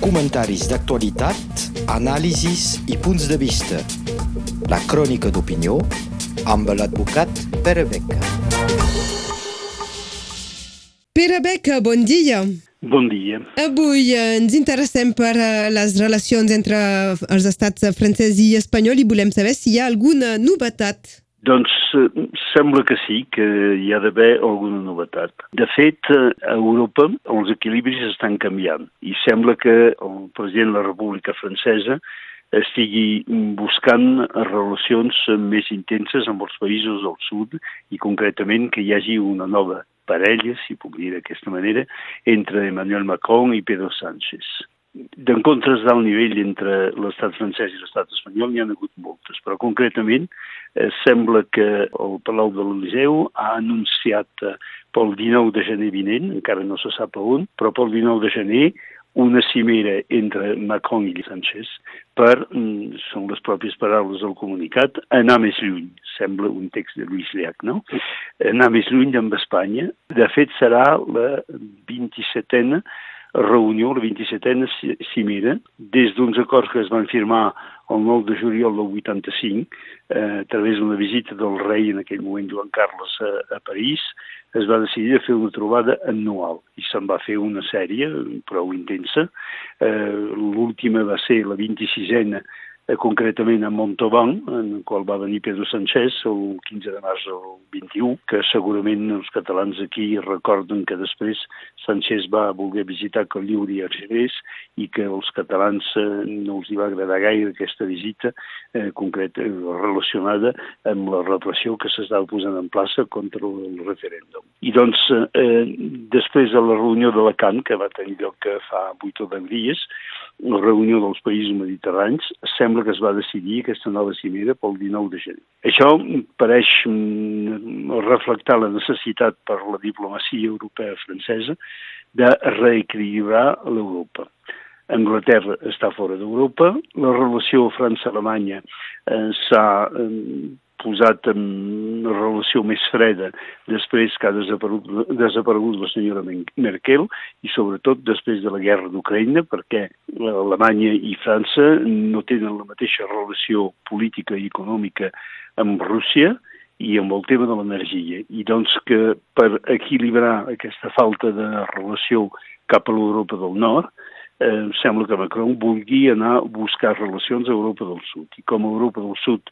comentaris d'actualitat, anàlisis i punts de vista. La crònica d'opinió amb l'advocat Pere Beca. Pere Beca, bon dia. Bon dia. Avui ens interessem per eh, les relacions entre els estats francès i espanyol i volem saber si hi ha alguna novetat. Doncs eh, sembla que sí, que hi ha d'haver alguna novetat. De fet, eh, a Europa els equilibris estan canviant i sembla que el president de la República Francesa estigui buscant relacions més intenses amb els països del sud i concretament que hi hagi una nova parella, si puc dir d'aquesta manera, entre Emmanuel Macron i Pedro Sánchez. D'encontres d'alt nivell entre l'estat francès i l'estat espanyol n'hi ha hagut moltes, però concretament eh, sembla que el Palau de l'Eliseu ha anunciat eh, pel 19 de gener vinent, encara no se sap on, però pel 19 de gener una cimera entre Macron i Sánchez per, mm, són les pròpies paraules del comunicat, anar més lluny. Sembla un text de Lluís Llach, no? Anar més lluny amb Espanya. De fet, serà la 27a reunió, la 27a cimera, des d'uns acords que es van firmar el 9 de juliol del 85, eh, a través d'una visita del rei, en aquell moment Joan Carles, a, a París, es va decidir fer una trobada anual i se'n va fer una sèrie prou intensa. Eh, L'última va ser la 26a eh, concretament a Montauban, en el qual va venir Pedro Sánchez el 15 de març del 21, que segurament els catalans aquí recorden que després Sánchez va voler visitar Colliur i Argelers i que els catalans eh, no els hi va agradar gaire aquesta visita eh, concreta, relacionada amb la repressió que s'estava posant en plaça contra el referèndum. I doncs, eh, després de la reunió de Alacant, que va tenir lloc fa 8 o 10 dies, la reunió dels països mediterranis, sembla que es va decidir aquesta nova cimera pel 19 de gener. Això pareix reflectar la necessitat per la diplomacia europea francesa de reequilibrar l'Europa. Anglaterra està fora d'Europa, la relació França-Alemanya eh, s'ha eh, posat en relació més freda després que ha desaparegut, desaparegut la senyora Merkel i sobretot després de la guerra d'Ucraïna perquè Alemanya i França no tenen la mateixa relació política i econòmica amb Rússia i amb el tema de l'energia. I doncs que per equilibrar aquesta falta de relació cap a l'Europa del Nord, eh, sembla que Macron vulgui anar a buscar relacions a Europa del Sud. I com a Europa del Sud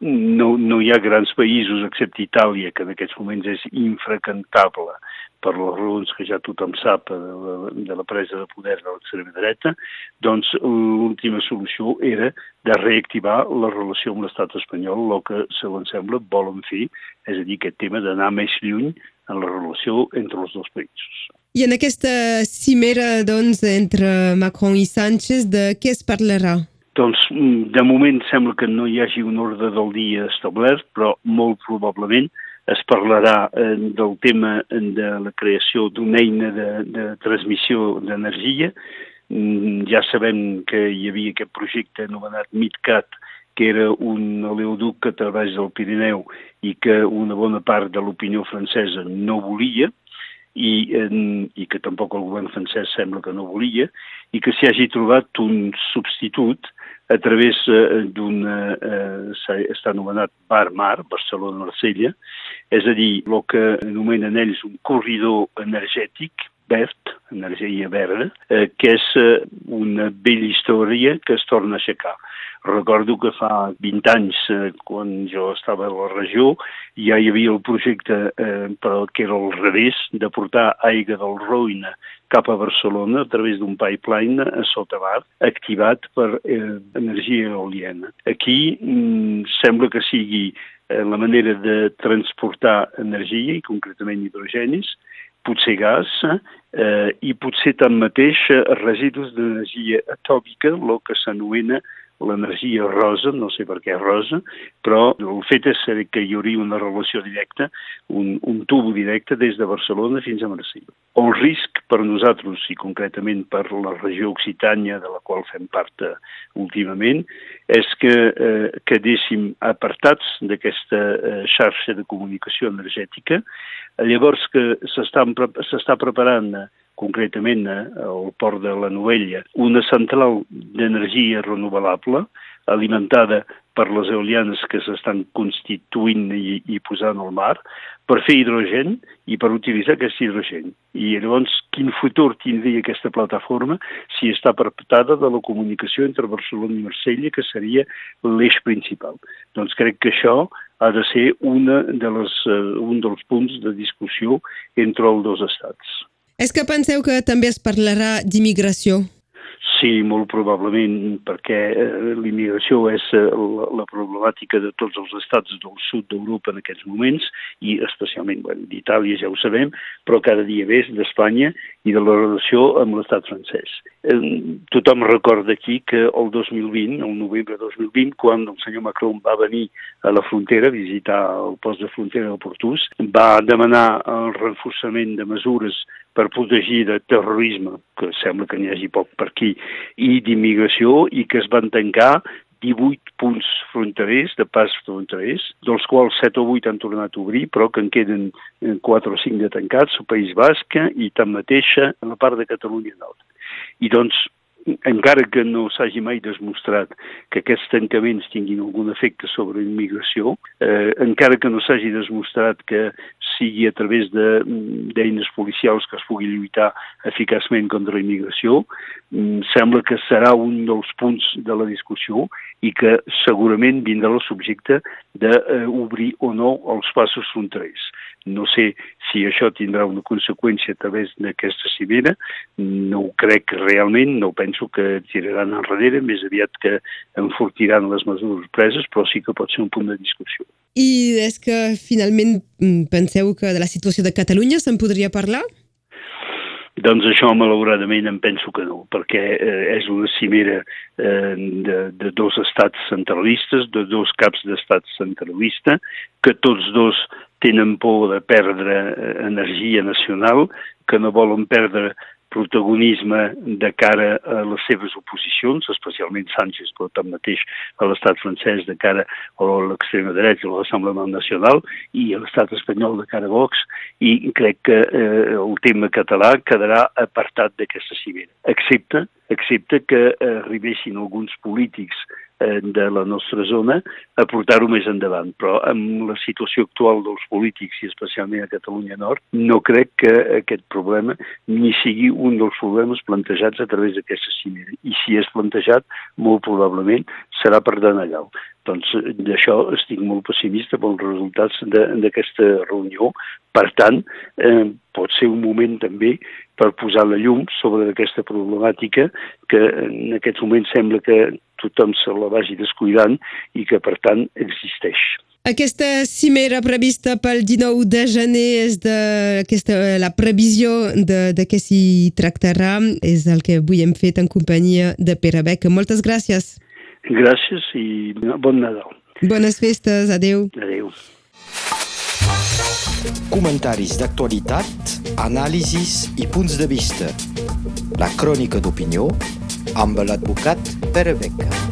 no, no hi ha grans països, excepte Itàlia, que en aquests moments és infracantable per les raons que ja tothom sap de la, de la presa de poder de l'extrema dreta, doncs l'última solució era de reactivar la relació amb l'estat espanyol, el que, segons sembla, volen fer, és a dir, aquest tema d'anar més lluny en la relació entre els dos països. I en aquesta cimera, doncs, entre Macron i Sánchez, de què es parlarà? Doncs, de moment sembla que no hi hagi un ordre del dia establert, però molt probablement es parlarà eh, del tema de la creació d'una eina de, de transmissió d'energia. Mm, ja sabem que hi havia aquest projecte anomenat MidCat, que era un oleoduc a través del Pirineu i que una bona part de l'opinió francesa no volia, i, i que tampoc el govern francès sembla que no volia, i que s'hi hagi trobat un substitut a través eh, d'un, eh, està anomenat Bar-Mar, Barcelona-Marsella, és a dir, el que anomenen ells un corridor energètic verd, energia verda, eh, que és eh, una bella història que es torna a aixecar. Recordo que fa 20 anys, eh, quan jo estava a la regió, ja hi havia el projecte, eh, però que era al revés, de portar aigua del Roine cap a Barcelona a través d'un pipeline a sota mar, activat per eh, energia eoliana. Aquí mm, sembla que sigui eh, la manera de transportar energia, i concretament hidrogenis, potser gas, eh, i potser tanmateix residus d'energia atòmica, el que s'anomena l'energia rosa, no sé per què rosa, però el fet és que hi hauria una relació directa, un, un tubo directe des de Barcelona fins a Marsella. El risc per nosaltres, i concretament per la regió occitània de la qual fem part uh, últimament, és que eh, quedéssim apartats d'aquesta eh, xarxa de comunicació energètica, llavors que s'està preparant concretament al port de la Novella, una central d'energia renovable alimentada per les eolianes que s'estan constituint i, i posant al mar, per fer hidrogen i per utilitzar aquest hidrogen. I llavors, quin futur tindria aquesta plataforma si està perpetada de la comunicació entre Barcelona i Marsella, que seria l'eix principal? Doncs crec que això ha de ser una de les, uh, un dels punts de discussió entre els dos estats. És que penseu que també es parlarà d'immigració? Sí, molt probablement, perquè eh, l'immigració és eh, la, la problemàtica de tots els estats del sud d'Europa en aquests moments, i especialment bueno, d'Itàlia, ja ho sabem, però cada dia més d'Espanya i de la relació amb l'estat francès. Eh, tothom recorda aquí que el 2020, el novembre de 2020, quan el senyor Macron va venir a la frontera, a visitar el post de frontera del Portús, va demanar el reforçament de mesures per protegir de terrorisme, que sembla que n'hi hagi poc per aquí, i d'immigració, i que es van tancar 18 punts fronterers, de pas fronterers, dels quals 7 o 8 han tornat a obrir, però que en queden 4 o 5 de tancats, al País Basc i tanmateixa en la part de Catalunya Nord. I doncs encara que no s'hagi mai demostrat que aquests tancaments tinguin algun efecte sobre la immigració, eh, encara que no s'hagi demostrat que sigui a través d'eines de, policials que es pugui lluitar eficaçment contra la immigració, mm, sembla que serà un dels punts de la discussió i que segurament vindrà el subjecte d'obrir o no els passos fronterers. No sé si això tindrà una conseqüència a través d'aquesta cimera, no ho crec realment, no penso que tiraran enrere, més aviat que enfortiran les mesures preses, però sí que pot ser un punt de discussió. I és que finalment mm, penseu que de la situació de Catalunya se'n podria parlar? Doncs això, malauradament, em penso que no, perquè eh, és una cimera eh, de, de dos estats centralistes, de dos caps d'estat centralista, que tots dos tenen por de perdre eh, energia nacional, que no volen perdre protagonisme de cara a les seves oposicions, especialment Sánchez, però tanmateix a l'estat francès de cara a l'extrema dreta, a l'Assemblea Nacional, i a l'estat espanyol de cara a Vox, i crec que eh, el tema català quedarà apartat d'aquesta cimera, excepte, excepte que arribessin alguns polítics de la nostra zona a portar-ho més endavant. Però amb la situació actual dels polítics i especialment a Catalunya Nord, no crec que aquest problema ni sigui un dels problemes plantejats a través d'aquesta cimera. I si és plantejat, molt probablement serà per d'anar allà. Doncs d'això estic molt pessimista pels resultats d'aquesta reunió. Per tant, eh, pot ser un moment també per posar la llum sobre aquesta problemàtica que en aquests moments sembla que tothom se la vagi descuidant i que, per tant, existeix. Aquesta cimera prevista pel 19 de gener és de, aquesta, la previsió de, de què s'hi tractarà. És el que avui hem fet en companyia de Pere Beca. Moltes gràcies. Gràcies i bon Nadal. Bones festes. Adéu. Adéu. Comentaris d'actualitat, anàlisis i punts de vista. La crònica d'opinió amb l'advocat Pere Beca.